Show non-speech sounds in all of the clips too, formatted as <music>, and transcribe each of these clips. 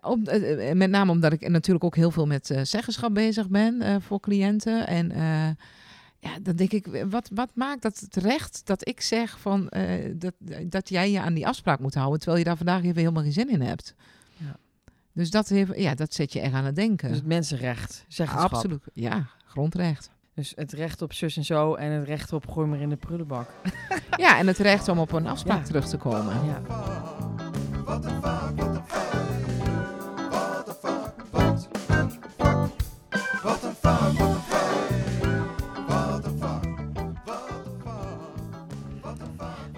om, eh, met name omdat ik natuurlijk ook heel veel met eh, zeggenschap bezig ben eh, voor cliënten. En eh, ja, dan denk ik, wat, wat maakt dat het recht dat ik zeg van, eh, dat, dat jij je aan die afspraak moet houden, terwijl je daar vandaag even helemaal geen zin in hebt. Ja. Dus dat, heeft, ja, dat zet je echt aan het denken. Dus het mensenrecht, zeggenschap. Absoluut, ja, grondrecht. Dus het recht op zus en zo en het recht op gooi maar in de prullenbak. <laughs> Ja, en het recht om op een afspraak Ja. terug te komen. Ja.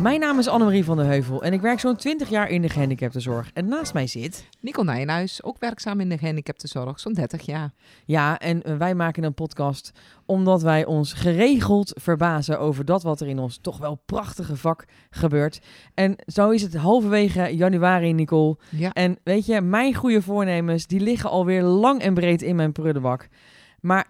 Mijn naam is Annemarie van der Heuvel en ik werk zo'n 20 jaar in de gehandicaptenzorg. En naast mij zit... Nico Nijenhuis, ook werkzaam in de gehandicaptenzorg, zo'n 30 jaar. Ja, en eh, wij maken een podcast omdat wij ons geregeld verbazen over dat wat er in ons toch wel prachtige vak gebeurt. En zo is het halverwege januari, Nicole. Ja. En weet je, mijn goede voornemens, die liggen alweer lang en breed in mijn prullenbak. Maar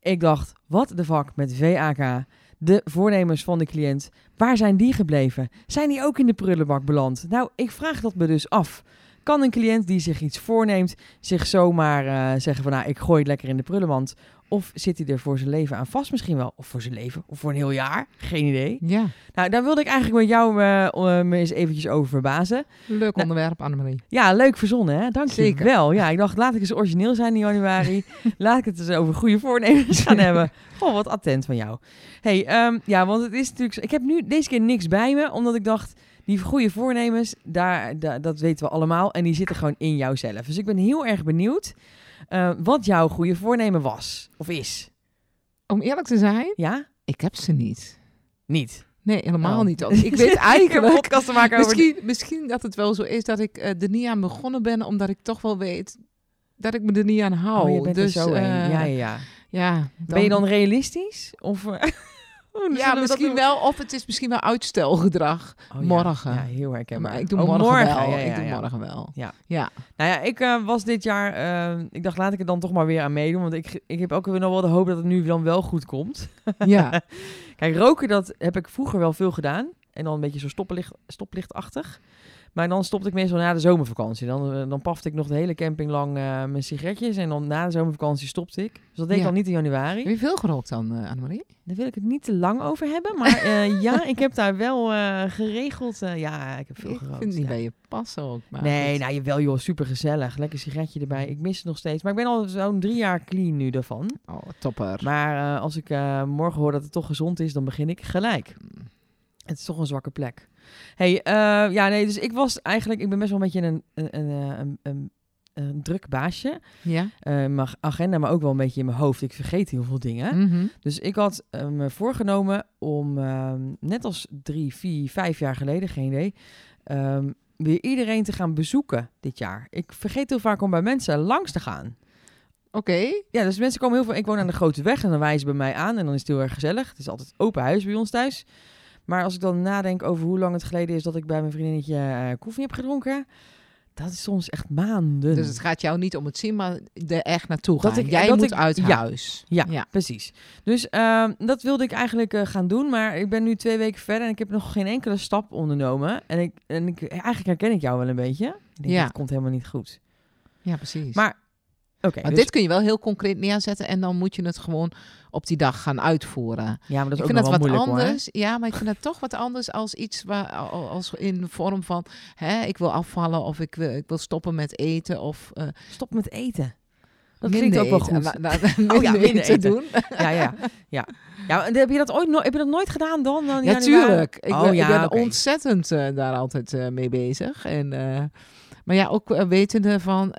ik dacht, wat de fuck met VAK? De voornemens van de cliënt, waar zijn die gebleven? Zijn die ook in de prullenbak beland? Nou, ik vraag dat me dus af. Kan een cliënt die zich iets voorneemt, zich zomaar eh, zeggen van nou, ik gooi het lekker in de prullenmand? Of zit hij er voor zijn leven aan vast misschien wel? Of voor zijn leven? Of voor een heel jaar? Geen idee. Ja, Nou, daar wilde ik eigenlijk met jou eh, eh, me eens eventjes over verbazen. leuk Nou, onderwerp, Annemarie. Ja, leuk verzonnen, hè? Dank je wel. Ja, ik dacht, laat ik eens origineel zijn in januari. <laughs> laat ik het eens over goede voornemens gaan <laughs> hebben. Oh, wat attent van jou. hey, ehm, ja, want het is natuurlijk... Ik heb nu deze keer niks bij me, omdat ik dacht... Die goede voornemens, daar, daar, dat weten we allemaal. En die zitten gewoon in jouzelf. Dus ik ben heel erg benieuwd eh, wat jouw goede voornemen was. Of is. Om eerlijk te zijn, Ja? ik heb ze niet. Niet. Nee, helemaal Oh. niet. Ik weet <laughs> eigenlijk... te maken over... Misschien, misschien dat het wel zo is dat ik eh, er niet aan begonnen ben, omdat ik toch wel weet dat ik me er niet aan hou. Oh, je bent dus, er zo eh. Ja, ja, ja. ja, Ben je dan realistisch? Of... <laughs> zullen Ja, misschien doen? wel. Of het is misschien wel uitstelgedrag. Oh, morgen. Ja, heel herkenbaar. Maar ik doe Oh, morgen, wel. Ja, ja, ik doe morgen wel. Ja. ja. Nou ja, ik eh, was dit jaar... eh, ik dacht, laat ik er dan toch maar weer aan meedoen. Want ik, ik heb ook weer nog wel de hoop dat het nu dan wel goed komt. ja. <laughs> Kijk, roken, dat heb ik vroeger wel veel gedaan. En dan een beetje zo stoplicht, stoplichtachtig. Maar dan stopte ik meestal na de zomervakantie. Dan, eh, dan pafte ik nog de hele camping lang eh, mijn sigaretjes. En dan na de zomervakantie stopte ik. Dus dat deed ik dan niet in januari. Heb je veel gerookt dan, eh Annemarie? Daar wil ik het niet te lang over hebben. Maar <laughs> ja, ik heb daar wel geregeld... ja, ik heb veel ik gerookt. vind het niet ja. bij je passen ook. Maar Nee, nou jawel joh, super gezellig. Lekker sigaretje erbij. Ik mis het nog steeds. Maar ik ben al zo'n drie jaar clean nu daarvan. Oh, topper. Maar als ik morgen hoor dat het toch gezond is, dan begin ik gelijk. Het is toch een zwakke plek. hey, eh, ja nee, dus ik was eigenlijk, ik ben best wel een beetje een, een, een, eh, een, een, een druk baasje. Ja? Eh, mijn agenda, maar ook wel een beetje in mijn hoofd. Ik vergeet heel veel dingen. Mhm. Dus ik had me voorgenomen om, ehm, net als drie, vier, vijf jaar geleden, geen idee, ehm, weer iedereen te gaan bezoeken dit jaar. Ik vergeet heel vaak om bij mensen langs te gaan. Oké. Ja, dus mensen komen heel veel. Ik woon aan de grote weg en dan wijzen ze bij mij aan en dan is het heel erg gezellig. Het is altijd open huis bij ons thuis. Maar als ik dan nadenk over hoe lang het geleden is dat ik bij mijn vriendinnetje eh, koffie heb gedronken, dat is soms echt maanden. Dus het gaat jou niet om het zien, maar er echt naartoe gaan. Dat ik- Jij dat moet ik- uit ja. huis. Ja, Ja. precies. Dus ehm, dat wilde ik eigenlijk eh, gaan doen, maar ik ben nu twee weken verder en ik heb nog geen enkele stap ondernomen. En, ik, en ik, eigenlijk herken ik jou wel een beetje. Ik denk, Ja. Het komt helemaal niet goed. Ja, precies. Maar, Maar dus- dit kun je wel heel concreet neerzetten en dan moet je het gewoon op die dag gaan uitvoeren. ja, maar dat is ik ook vind nog dat wel wat moeilijk hoor. anders. Ja, maar ik vind dat toch wat anders als iets waar als in de vorm van hè, ik wil afvallen of ik wil, ik wil stoppen met eten of eh Stop met eten. Dat klinkt ook wel goed. La- la- <laughs> minder, ja, minder eten, eten. doen. Ja, ja, ja. ja en heb, je dat ooit no heb je dat nooit gedaan dan? dan Ja, tuurlijk. Ik Oh, ben, ja, ik ben ontzettend eh, daar altijd eh, mee bezig. En, maar ja, ook wetende van,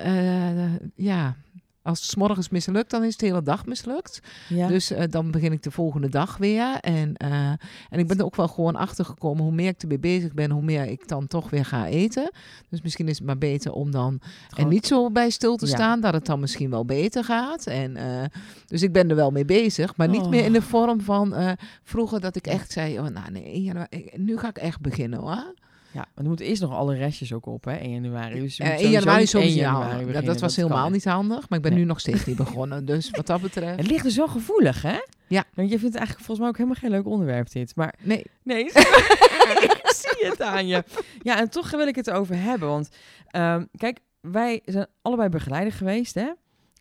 ja, als het 's morgens mislukt, dan is het de hele dag mislukt. Ja. Dus eh, dan begin ik de volgende dag weer. En, eh, en ik ben er ook wel gewoon achter gekomen. Hoe meer ik ermee bezig ben, hoe meer ik dan toch weer ga eten. Dus misschien is het maar beter om dan er Gewoon- niet zo bij stil te Ja. staan. Dat het dan misschien wel beter gaat. En, eh, dus ik ben er wel mee bezig. Maar niet Oh. meer in de vorm van vroeger dat ik echt zei... Oh, nou nee, ik- nu ga ik echt beginnen hoor. Ja, maar er moeten eerst nog alle restjes ook op, hè, in januari. Dus je Eh, moet in januari niet 1 sowieso. januari ja, beginnen, dat was helemaal kan. niet handig. Maar ik ben Nee. nu nog steeds niet begonnen. Dus wat dat betreft... Het ligt dus wel gevoelig, hè? Ja. Want je vindt het eigenlijk volgens mij ook helemaal geen leuk onderwerp dit. Maar Nee, nee, <laughs> ik zie het aan je. Ja, en toch wil ik het over hebben. Want ehm, kijk, wij zijn allebei begeleider geweest, hè?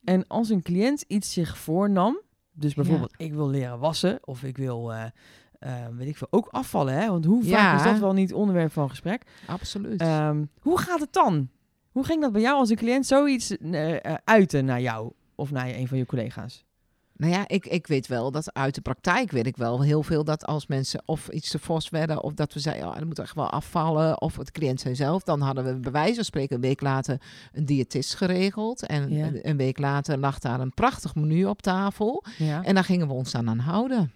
En als een cliënt iets zich voornam, dus bijvoorbeeld ik wil leren wassen of ik wil, eh, weet ik veel, ook afvallen, hè? Want hoe vaak Ja. is dat wel niet onderwerp van gesprek? Absoluut. Ehm, hoe gaat het dan? Hoe ging dat bij jou als een cliënt zoiets eh, eh, uiten naar jou of naar een van je collega's? Nou ja, ik, ik weet wel dat uit de praktijk weet ik wel heel veel dat als mensen of iets te fors werden of dat we zeiden, ja, dat moet echt wel afvallen of het cliënt zei zelf, dan hadden we bij wijze van spreken een week later een diëtist geregeld en Ja. een, een week later lag daar een prachtig menu op tafel Ja. en daar gingen we ons dan aan houden.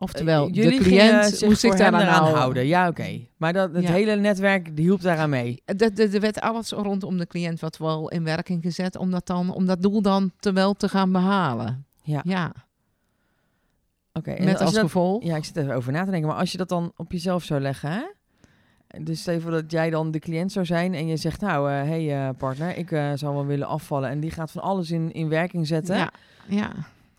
Oftewel, Eh, jullie de cliënt moest zich daaraan houden. houden. Ja, oké. Maar dat, het Ja. hele netwerk die hielp daaraan mee. Er er werd alles rondom de cliënt wat wel in werking gezet om dat, dan, om dat doel dan te wel te gaan behalen. Ja. Ja, Oké. en met als als je dat- gevolg. Ja, ik zit even over na te denken. Maar als je dat dan op jezelf zou leggen, hè? Dus stel voor dat jij dan de cliënt zou zijn en je zegt, nou, hé hey, eh, partner, ik eh, zou wel willen afvallen. En die gaat van alles in, in werking zetten. Ja, ja.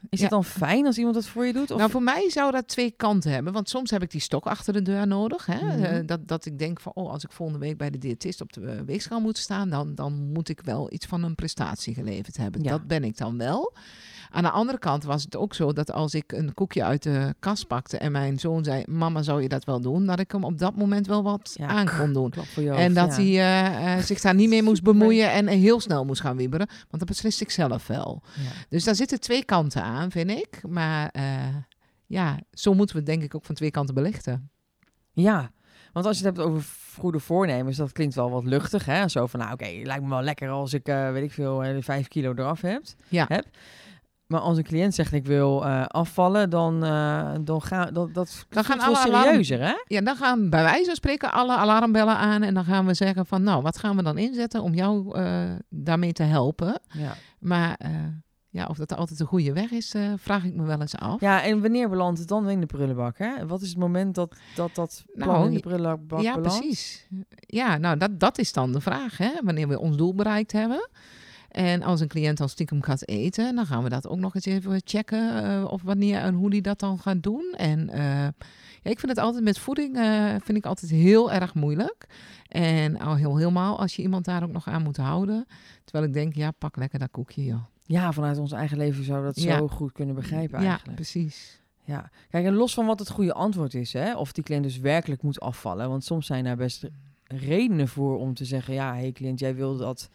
Is Ja. het dan fijn als iemand dat voor je doet? Of... Nou, voor mij zou dat twee kanten hebben. Want soms heb ik die stok achter de deur nodig. Hè? Mhm. Eh, dat, dat ik denk van, oh, als ik volgende week bij de diëtist op de eh, weegschaal moet staan, dan, dan moet ik wel iets van een prestatie geleverd hebben. Ja. Dat ben ik dan wel. Aan de andere kant was het ook zo dat als ik een koekje uit de kast pakte en mijn zoon zei, mama, zou je dat wel doen? Dat ik hem op dat moment wel wat Ja. aan kon doen. En dat ja. hij eh, eh, zich daar niet mee moest <laughs> bemoeien en heel snel moest gaan wieberen. Want dat beslist ik zelf wel. Ja. Dus daar zitten twee kanten aan, vind ik. Maar eh, ja, zo moeten we het denk ik ook van twee kanten belichten. Ja, want als je het hebt over goede voornemens, dat klinkt wel wat luchtig, hè? Zo van, nou oké, lijkt me wel lekker als ik, weet ik veel, de vijf kilo eraf heb. Ja. heb. Maar als een cliënt zegt, ik wil eh, afvallen, dan, eh dan gaan dat, dat Dan gaan alle alarm- serieuzer, hè? Ja, dan gaan bij wijze van spreken alle alarmbellen aan. En dan gaan we zeggen van, nou, wat gaan we dan inzetten om jou eh, daarmee te helpen? Ja. Maar ja, of dat altijd de goede weg is, vraag ik me wel eens af. ja, en wanneer belandt het dan in de prullenbak, hè? Wat is het moment dat dat, dat Nou, in de prullenbak ja, belandt? precies. Ja, nou, dat, dat is dan de vraag, hè? Wanneer we ons doel bereikt hebben. En als een cliënt dan stiekem gaat eten, dan gaan we dat ook nog eens even checken. eh, of wanneer en hoe die dat dan gaat doen. En eh, ja, ik vind het altijd met voeding eh, vind ik altijd heel erg moeilijk. En al heel, helemaal als je iemand daar ook nog aan moet houden. Terwijl ik denk, ja, pak lekker dat koekje, joh. Ja, vanuit ons eigen leven zou dat Ja. zo goed kunnen begrijpen ja, eigenlijk. precies. Ja, kijk, en los van wat het goede antwoord is, hè, of die cliënt dus werkelijk moet afvallen, want soms zijn daar best redenen voor om te zeggen, ja, hey cliënt, jij wil dat,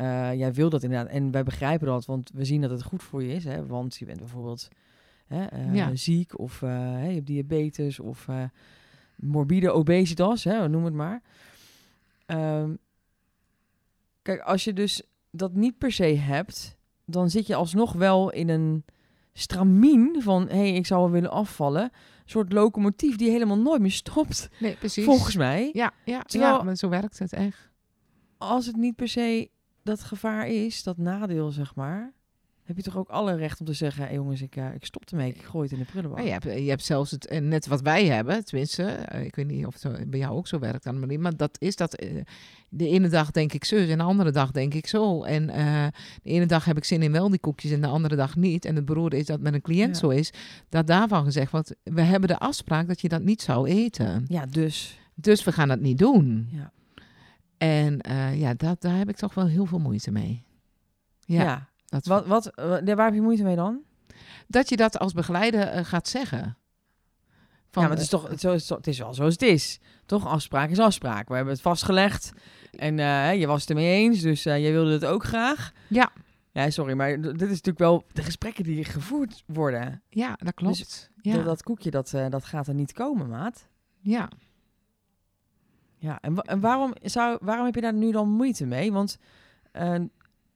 eh, jij wil dat inderdaad, en wij begrijpen dat, want we zien dat het goed voor je is, hè, want je bent bijvoorbeeld hè, eh, Ja. ziek of eh, je hebt diabetes of morbide obesitas, hè, noem het maar. Ehm, kijk, als je dus dat niet per se hebt, dan zit je alsnog wel in een stramien van... hé, hey, ik zou wel willen afvallen. Een soort locomotief die helemaal nooit meer stopt, Nee, precies. volgens mij. Ja, ja, Terwijl- ja, maar zo werkt het echt. Als het niet per se dat gevaar is, dat nadeel, zeg maar... heb je toch ook alle recht om te zeggen... Hey, jongens, ik, eh, ik stop ermee, ik gooi het in de prullenbak. Maar je, hebt, je hebt zelfs het, eh, net wat wij hebben, tenminste, eh, ik weet niet of het zo- bij jou ook zo werkt, Annemarie, maar dat is dat, de ene dag denk ik zo en de andere dag denk ik zo. En de ene dag heb ik zin in wel die koekjes en de andere dag niet. En het beroerde is dat met een cliënt Ja. zo is, dat daarvan gezegd wordt, we hebben de afspraak dat je dat niet zou eten. Ja, dus... Dus we gaan dat niet doen. Ja. En eh, ja, dat, daar heb ik toch wel heel veel moeite mee. Ja, Ja. Dat, Wat, wat, eh, waar heb je moeite mee dan? dat je dat als begeleider eh, gaat zeggen. Van, ja, maar het is toch het, zo, is- het is wel zoals het is. Toch, afspraak is afspraak. We hebben het vastgelegd. En je was het ermee eens, dus jij wilde het ook graag. Ja. Ja, sorry, maar dit is natuurlijk wel de gesprekken die gevoerd worden. Ja, dat klopt. Dus ja. Dat, dat koekje, dat, dat gaat er niet komen, maat. ja. Ja, en, wa- en waarom, zou, waarom heb je daar nu dan moeite mee? Want eh,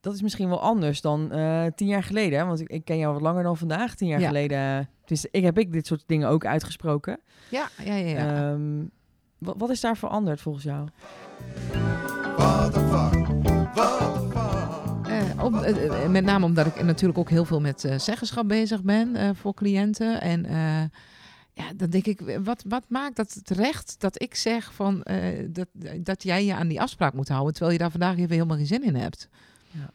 dat is misschien wel anders dan eh, tien jaar geleden. Hè? Want ik, ik ken jou wat langer dan vandaag. Tien jaar Ja. geleden, dus ik heb ik dit soort dingen ook uitgesproken. Ja, ja, ja. ja. Ehm, wat, wat is daar veranderd volgens jou? What the fuck? What the fuck? Eh, om- met name omdat ik natuurlijk ook heel veel met eh, zeggenschap bezig ben eh, voor cliënten. En eh, ja, dan denk ik, wat, wat maakt dat het recht dat ik zeg van, eh, dat, dat jij je aan die afspraak moet houden, terwijl je daar vandaag even helemaal geen zin in hebt. Ja.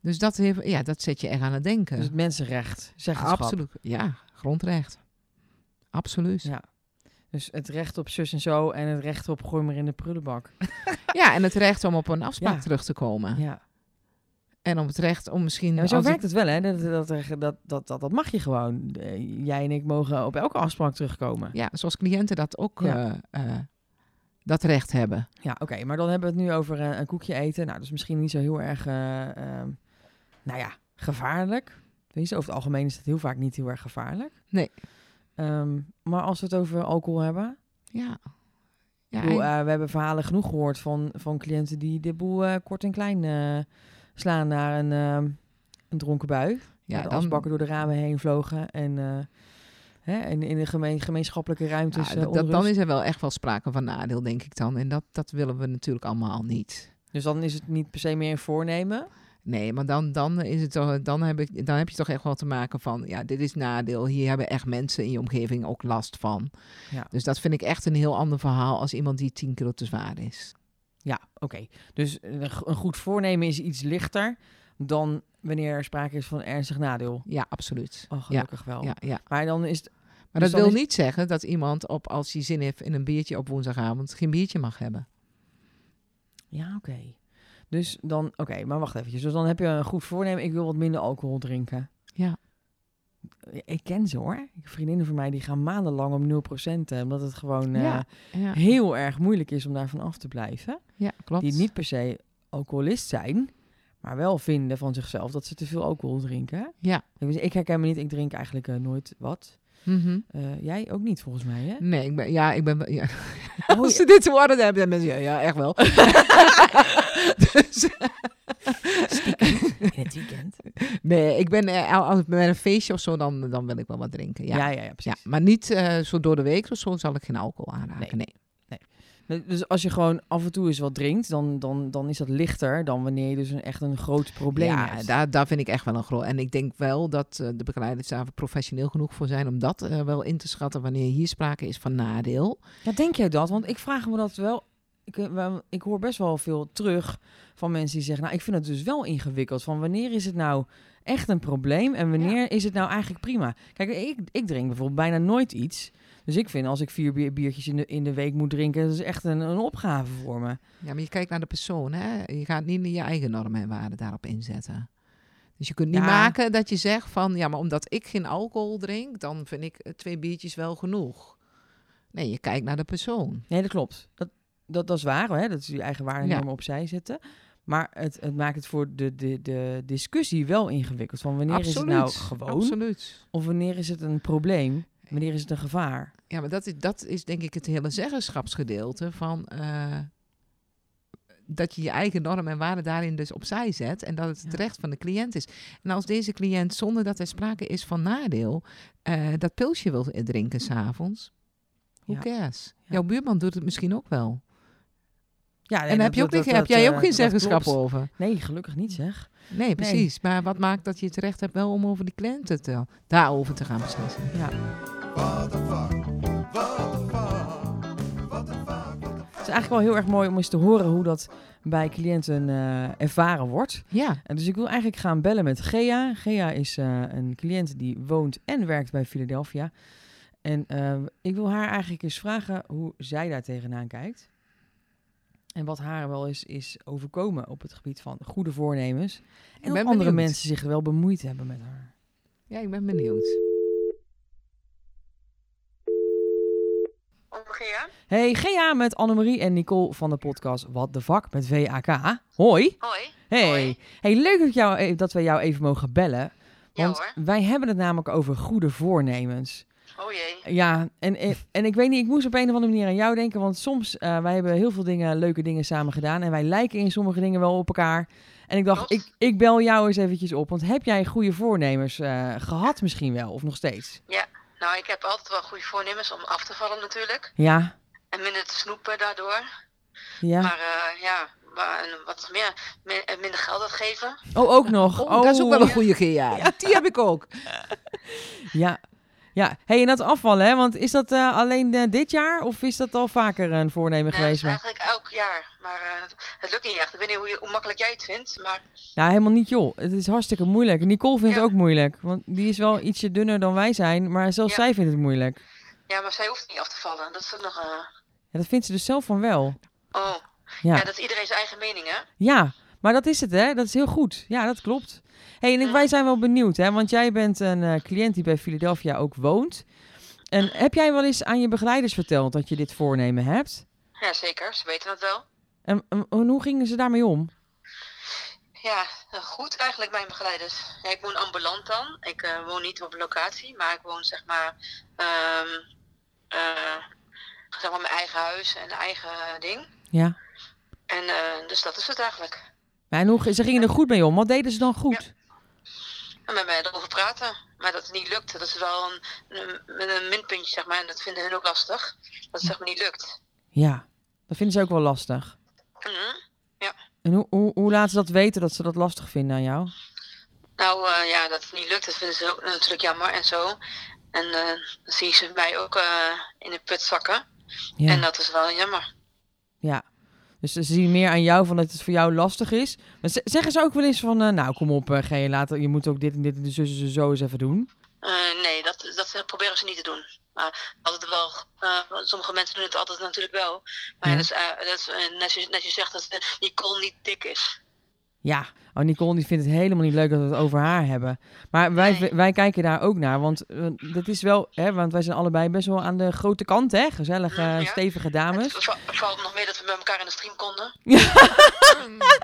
Dus dat, heeft, ja, dat zet je echt aan het denken. Dus het mensenrecht, zeggenschap. Absoluut. Ja, grondrecht. Absoluut. Ja. Dus het recht op zus en zo en het recht op gooi maar in de prullenbak. Ja, en het recht om op een afspraak Ja. terug te komen. Ja. En om het recht om misschien... Ja, zo werkt het wel, hè? Dat, dat, dat, dat, dat, dat, dat mag je gewoon. Eh, Jij en ik mogen op elke afspraak terugkomen. Ja, zoals cliënten dat ook Ja. eh, eh, dat recht hebben. Ja, oké. maar dan hebben we het nu over een koekje eten. Nou, dat is misschien niet zo heel erg, ehm, nou ja, gevaarlijk. Weet je, over het algemeen is het heel vaak niet heel erg gevaarlijk. Nee. Ehm, maar als we het over alcohol hebben. Ja. Ja, ik bedoel, en- we hebben verhalen genoeg gehoord van, van cliënten die de boel kort en klein slaan naar een, ehm, een dronken bui. ja, de dan, asbakken door de ramen heen vlogen. En, eh, hè, en in de gemeen, gemeenschappelijke ruimtes. ja, eh, dat, dat- dan is er wel echt wel sprake van nadeel, denk ik dan. En dat, dat willen we natuurlijk allemaal niet. Dus dan is het niet per se meer een voornemen. Nee, maar dan, dan, is het toch, dan, heb ik, dan heb je toch echt wel te maken van... ja, dit is nadeel. Hier hebben echt mensen in je omgeving ook last van. Ja. Dus dat vind ik echt een heel ander verhaal... als iemand die 10 kilo te zwaar is. Ja, oké. Dus een g- een goed voornemen is iets lichter dan wanneer er sprake is van ernstig nadeel. Ja, absoluut. Oh, gelukkig wel. Ja, ja. Maar dan is het... Maar Dus dat dan wil is- niet zeggen dat iemand op, als hij zin heeft in een biertje op woensdagavond... geen biertje mag hebben. Ja, oké. Dus dan... Oké, maar wacht even. Dus dan heb je een goed voornemen. Ik wil wat minder alcohol drinken. Ja. Ik ken ze hoor. Vriendinnen van mij die gaan maandenlang om 0%. eh, Omdat het gewoon eh, Ja, Ja, heel erg moeilijk is om daarvan af te blijven. ja klopt. Die niet per se alcoholist zijn, maar wel vinden van zichzelf dat ze te veel alcohol drinken. Ja. Ik, ik herken me niet, ik drink eigenlijk eh, nooit wat. Mhm. Eh, jij ook niet volgens mij, hè? Nee, ik ben, ja, ik ben... Ja. Oh, <laughs> Als ze dit te horen hebben, dan mensen... Ja, ja, echt wel. <laughs> <laughs> dus, het weekend. <laughs> nee, ik ben... eh, al- Als ik met een feestje of zo, dan, dan wil ik wel wat drinken. Ja, Ja, ja, ja, ja, precies. maar niet eh, zo door de week of zo zal ik geen alcohol aanraken. Nee. Nee. Dus als je gewoon af en toe eens wat drinkt, dan, dan, dan is dat lichter dan wanneer je dus een, echt een groot probleem ja, hebt. daar, daar vind ik echt wel een groot... En ik denk wel dat eh, de begeleiders daar professioneel genoeg voor zijn... om dat wel in te schatten wanneer hier sprake is van nadeel. Ja, denk jij dat? Want ik vraag me dat wel. Ik, eh, ik hoor best wel veel terug van mensen die zeggen: Nou, ik vind het dus wel ingewikkeld. Van wanneer is het nou echt een probleem en wanneer is het nou eigenlijk prima? Kijk, ik, ik drink bijvoorbeeld bijna nooit iets. Dus ik vind als ik vier bier- biertjes in de, in de week moet drinken, dat is echt een, een opgave voor me. Ja, maar je kijkt naar de persoon, hè. Je gaat niet je eigen normen en waarden daarop inzetten. Dus je kunt niet Ja. maken dat je zegt van... ja, maar omdat ik geen alcohol drink... dan vind ik eh, twee biertjes wel genoeg. Nee, je kijkt naar de persoon. Nee, dat klopt. Dat, dat, dat is waar, hè? dat is je eigen waarde Ja. opzij zetten. Maar het, het maakt het voor de, de, de discussie wel ingewikkeld. Van wanneer is het nou gewoon Absoluut. of wanneer is het een probleem? Wanneer is het een gevaar? Ja, maar dat is, dat is denk ik het hele zeggenschapsgedeelte van... eh, dat je je eigen normen en waarden daarin dus opzij zet... en dat het het recht van de cliënt is. En als deze cliënt, zonder dat er sprake is van nadeel... eh, dat pilsje wil drinken s'avonds... Who Ja. cares? Ja. Jouw buurman doet het misschien ook wel. Ja, nee, en heb, dat- je ook dat- niet, heb jij eh, ook geen dat zeggenschap klopt. over? Nee, gelukkig niet zeg. Nee, precies. Maar wat maakt dat je het recht hebt wel om over die cliënten te, daarover te gaan beslissen? Ja. What the fuck? What the fuck? What the fuck? What the Het is eigenlijk wel heel erg mooi om eens te horen hoe dat bij cliënten eh, ervaren wordt. Ja, En dus ik wil eigenlijk gaan bellen met Gea. Gea is eh, een cliënt die woont en werkt bij Philadelphia. En eh, ik wil haar eigenlijk eens vragen hoe zij daar tegenaan kijkt. En wat haar wel eens is overkomen op het gebied van goede voornemens. En ben of andere benieuwd. mensen zich wel bemoeid hebben met haar. ja ik ben benieuwd. Hey, Gea met Annemarie en Nicole van de podcast Wat de Vak met VAK. Hoi. Hoi. Hey. Hoi. Hey, leuk dat, jou, eh, dat we jou even mogen bellen. Ja Want hoor. wij hebben het namelijk over goede voornemens. Oh jee. Ja, en, en, en ik weet niet, ik moest op een of andere manier aan jou denken. Want soms, eh wij hebben heel veel dingen, leuke dingen samen gedaan. En wij lijken in sommige dingen wel op elkaar. En ik dacht, ik, ik bel jou eens eventjes op. Want heb jij goede voornemens eh, gehad misschien wel? Of nog steeds? Nou, ik heb altijd wel goede voornemens om af te vallen natuurlijk. Ja, En minder te snoepen daardoor. ja. Maar eh, ja, en wat meer, minder geld uitgeven. Oh, ook nog. Oh, dat is ook wel een ja. goede GA. Die heb ik ook. Ja. Ja, hey, en dat afvallen, hè? Want is dat eh, alleen eh, dit jaar of is dat al vaker een voornemen Nee, geweest? eigenlijk elk jaar. Maar eh, het, lukt niet echt. Ik weet niet hoe, je- hoe makkelijk jij het vindt. Maar Nou, helemaal niet, joh. Het is hartstikke moeilijk. Nicole vindt het Ja. ook moeilijk. Want die is wel ietsje dunner dan wij zijn, maar zelfs Ja. zij vindt het moeilijk. Ja, maar zij hoeft niet af te vallen. Dat is nog... Ja, dat vindt ze dus zelf van wel. Oh, ja. Ja. dat is iedereen zijn eigen mening, hè? Ja, maar dat is het, hè? Dat is heel goed. Ja, dat klopt. hey, en wij zijn wel benieuwd, hè? Want jij bent een eh, cliënt die bij Philadelphia ook woont. En heb jij wel eens aan je begeleiders verteld dat je dit voornemen hebt? Ja, zeker. Ze weten het wel. En, en hoe gingen ze daarmee om? Ja, eh, goed eigenlijk, mijn begeleiders. Ja, ik woon ambulant dan. Ik eh, woon niet op locatie, maar ik woon zeg maar... ehm eh, zeg maar mijn eigen huis en eigen ding. Ja. En dus dat is het eigenlijk. Maar en hoe, ze gingen er goed mee om. Wat deden ze dan goed? En met mij erover praten. Maar dat het niet lukt, dat is wel een, een, minpuntje, zeg maar. En dat vinden hun ook lastig. Dat het zeg maar niet lukt. Ja, dat vinden ze ook wel lastig. Mhm. En hoe, hoe, hoe laten ze dat weten dat ze dat lastig vinden aan jou? Nou eh, ja, dat het niet lukt, dat vinden ze ook natuurlijk jammer en zo. En eh, dan zie je ze mij ook eh, in de put zakken. Ja. En dat is wel jammer. ja. Dus ze zien meer aan jou van dat het voor jou lastig is. Maar ze- zeggen ze ook wel eens van, eh, nou kom op, eh, ga je later, je moet ook dit en dit en de zus en zo eens even doen. Eh, nee, dat, dat proberen ze niet te doen. Maar altijd wel, eh, sommige mensen doen het altijd natuurlijk wel. Maar Ja. dat is, eh, dat is eh, net, je, net je zegt dat eh, Nicole niet dik is. Ja, oh, Nicole die vindt het helemaal niet leuk dat we het over haar hebben. Maar wij, Nee. wij kijken daar ook naar, want eh, dat is wel, hè, want wij zijn allebei best wel aan de grote kant, hè? Gezellige, Mm, ja. stevige dames. Het va- valt nog meer dat we bij elkaar in de stream konden. <laughs>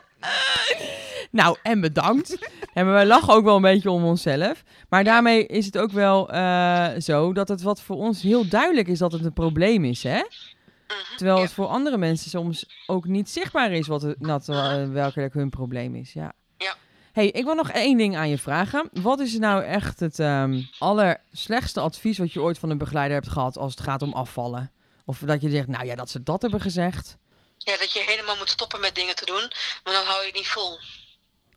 Nou, en bedankt. en wij lachen ook wel een beetje om onszelf. Maar daarmee is het ook wel eh, zo dat het wat voor ons heel duidelijk is dat het een probleem is, hè? Mhm, Terwijl het voor andere mensen soms ook niet zichtbaar is wat het, dat, uh, welke hun probleem is. Ja. Ja. hey, ik wil nog één ding aan je vragen. Wat is nou echt het ehm allerslechtste advies wat je ooit van een begeleider hebt gehad als het gaat om afvallen? Of dat je zegt, nou ja, dat ze dat hebben gezegd. Ja, dat je helemaal moet stoppen met dingen te doen, maar dan hou je het niet vol.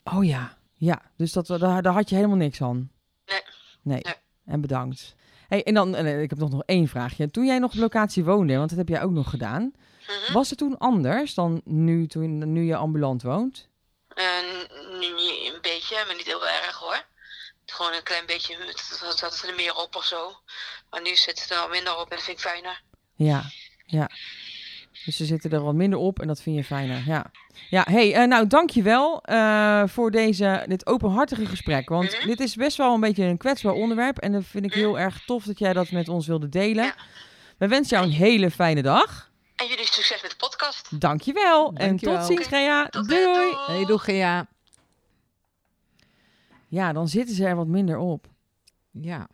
Oh ja, ja. Dus dat, daar, daar had je helemaal niks aan. Nee. Nee. Nee. En bedankt. Hey, en dan, eh, ik heb nog nog één vraagje. Toen jij nog op locatie woonde, want dat heb jij ook nog gedaan. Mhm. Was het toen anders dan nu, toen, nu je ambulant woont? N- een beetje, maar niet heel erg hoor. Gewoon een klein beetje, het zat er meer op of zo. Maar nu zit het er al minder op en dat vind ik fijner. Ja, ja. Dus ze zitten er wat minder op en dat vind je fijner. Ja, ja hey, eh, nou dankjewel uh, voor deze, dit openhartige gesprek. Want Mhm. dit is best wel een beetje een kwetsbaar onderwerp. En dat vind ik heel erg tof dat jij dat met ons wilde delen. Ja. We wensen jou een hele fijne dag. En jullie succes met de podcast. Dankjewel. Dankjewel. En tot ziens, Oké. Gea. Tot Doei. doei. doei. Hey, doe Gea. Ja, dan zitten ze er wat minder op. Ja.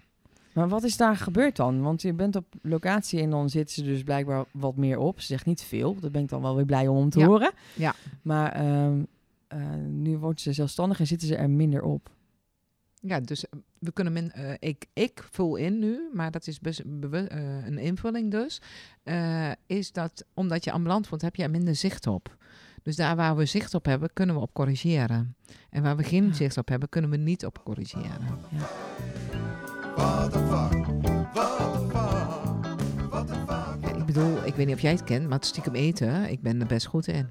Maar wat is daar gebeurd dan? Want je bent op locatie en dan zitten ze dus blijkbaar wat meer op. Ze zegt niet veel. Dat ben ik dan wel weer blij om, om te Ja. horen. Ja. Maar ehm, eh, nu wordt ze zelfstandig en zitten ze er minder op. Ja, dus eh, we kunnen min, eh, ik, ik vul in nu, maar dat is best een invulling dus. is dat omdat je ambulant wordt, heb je er minder zicht op. Dus daar waar we zicht op hebben, kunnen we op corrigeren. En waar we geen Ja. zicht op hebben, kunnen we niet op corrigeren. Ja, ik bedoel, ik weet niet of jij het kent, maar het stiekem eten, ik ben er best goed in.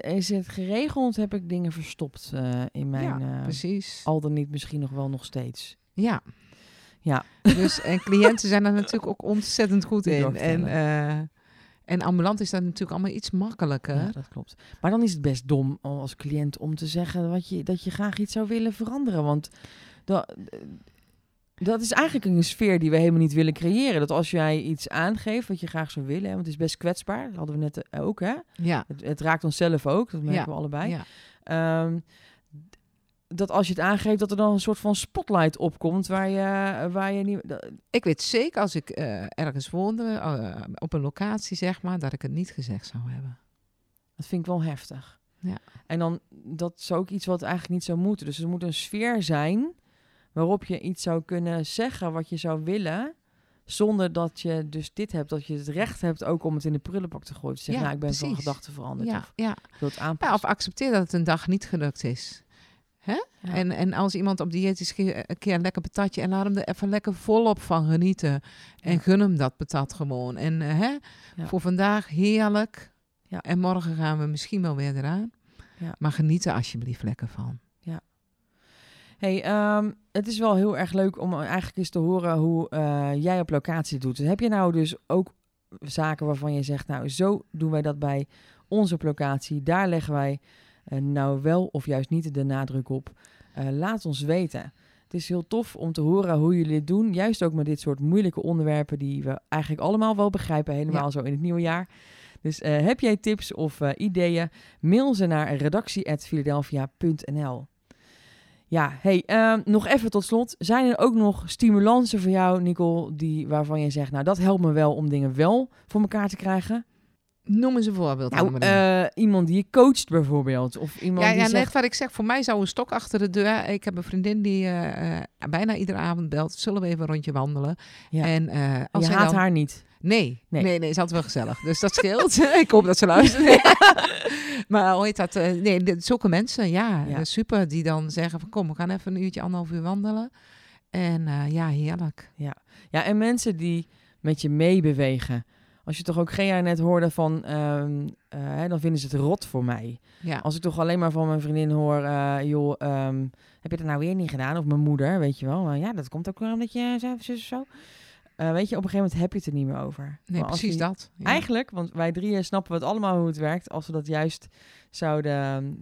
Is het geregeld? Heb ik dingen verstopt eh, in mijn... ja, eh, precies. al dan niet misschien nog wel nog steeds. Ja. Ja. Dus en cliënten zijn er <laughs> natuurlijk ook ontzettend goed in. En, eh, en ambulant is dat natuurlijk allemaal iets makkelijker. Ja, dat klopt. Maar dan is het best dom om als cliënt om te zeggen wat je, dat je graag iets zou willen veranderen. Want dat, dat is eigenlijk een sfeer die we helemaal niet willen creëren. Dat als jij iets aangeeft wat je graag zou willen, hè, want het is best kwetsbaar, dat hadden we net eh, ook, hè? Ja. Het, het raakt onszelf ook, dat merken Ja, we allebei. ja. Ehm, dat als je het aangeeft, dat er dan een soort van spotlight opkomt waar je, waar je niet... Ik weet zeker als ik eh, ergens woonde, eh, op een locatie zeg maar, dat ik het niet gezegd zou hebben. Dat vind ik wel heftig. Ja. En dan, dat is ook iets wat eigenlijk niet zou moeten. Dus er moet een sfeer zijn waarop je iets zou kunnen zeggen wat je zou willen. Zonder dat je dus dit hebt, dat je het recht hebt ook om het in de prullenbak te gooien. Te zeggen, Ja, nou, ik ben van precies. gedachten veranderd. Ja, Of ja. wil het ja, of accepteer dat het een dag niet gelukt is. Hè? Ja. En, en als iemand op dieet is, een keer een lekker patatje en laat hem er even lekker volop van genieten. En Ja. gun hem dat patat gewoon. En eh, hè, Ja. voor vandaag heerlijk. Ja. En morgen gaan we misschien wel weer eraan. Ja. Maar geniet er alsjeblieft lekker van. Hey, ehm, het is wel heel erg leuk om eigenlijk eens te horen hoe eh, jij op locatie doet. Heb je nou dus ook zaken waarvan je zegt, nou zo doen wij dat bij onze op locatie. Daar leggen wij eh, nou wel of juist niet de nadruk op. Eh, laat ons weten. Het is heel tof om te horen hoe jullie dit doen. Juist ook met dit soort moeilijke onderwerpen die we eigenlijk allemaal wel begrijpen. Helemaal Ja. zo in het nieuwe jaar. Dus heb jij tips of ideeën? Mail ze naar redactie.philadelphia.nl Ja, hey, ehm, nog even tot slot. Zijn er ook nog stimulansen voor jou, Nicole, die, waarvan je zegt... nou, dat helpt me wel om dingen wel voor elkaar te krijgen? Noem eens een voorbeeld. Nou, eh, iemand die je coacht bijvoorbeeld. Of iemand ja, die ja zegt... net wat ik zeg. Voor mij zou een stok achter de deur. Ik heb een vriendin die eh, eh, bijna iedere avond belt. Zullen we even een rondje wandelen? Ja. En als je haat dan... haar niet. Nee, Nee. nee, nee, is altijd wel gezellig. Dus dat scheelt. <laughs> ik hoop dat ze luisteren. <laughs> maar hoe heet dat? eh, nee, zulke mensen, ja, Ja. eh, super. Die dan zeggen van kom, we gaan even een uurtje, anderhalf uur wandelen. En eh, ja, heerlijk. Ja, en mensen die met je meebewegen. Als je toch ook geen jaar net hoorde van... ehm, eh, dan vinden ze het rot voor mij. Ja, Als ik toch alleen maar van mijn vriendin hoor... joh, ehm, heb je dat nou weer niet gedaan? Of mijn moeder, weet je wel. Ja, dat komt ook wel omdat je zo, zo, zo. Eh, weet je, op een gegeven moment heb je het er niet meer over. nee, Maar precies die- dat. Ja. Eigenlijk, want wij drieën snappen het allemaal hoe het werkt. Als we dat juist zouden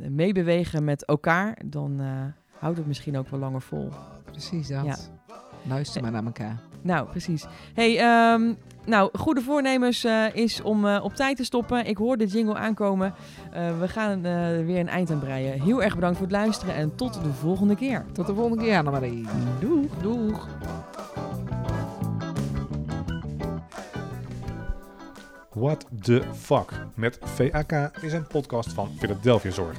eh, meebewegen met elkaar... dan eh, houdt het misschien ook wel langer vol. Precies dat. Ja. Luister maar naar elkaar. Nou, precies. Hey, ehm, nou, goede voornemens eh, is om op tijd te stoppen. Ik hoor de jingle aankomen. We gaan weer een eind aan breien. Heel erg bedankt voor het luisteren en tot de volgende keer. Tot de volgende keer, Annemarie. Doeg. Doeg. What the Fuck met VAK is een podcast van Philadelphia Zorg.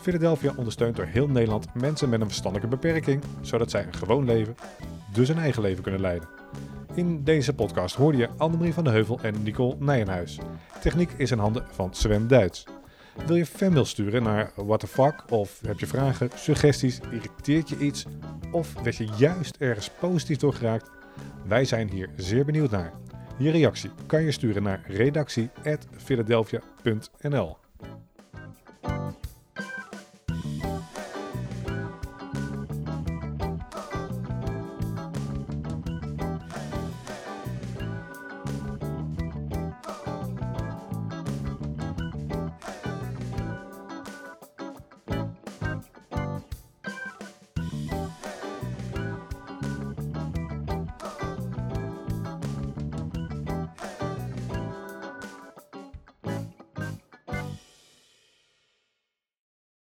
Philadelphia ondersteunt door heel Nederland mensen met een verstandelijke beperking, zodat zij een gewoon leven, dus een eigen leven kunnen leiden. In deze podcast hoorde je Annemarie van de Heuvel en Nicole Nijenhuis. Techniek is in handen van Sven Duits. Wil je fanmail sturen naar What the Fuck of heb je vragen, suggesties, irriteert je iets of werd je juist ergens positief door geraakt? Wij zijn hier zeer benieuwd naar. Je reactie kan je sturen naar redactie.philadelphia.nl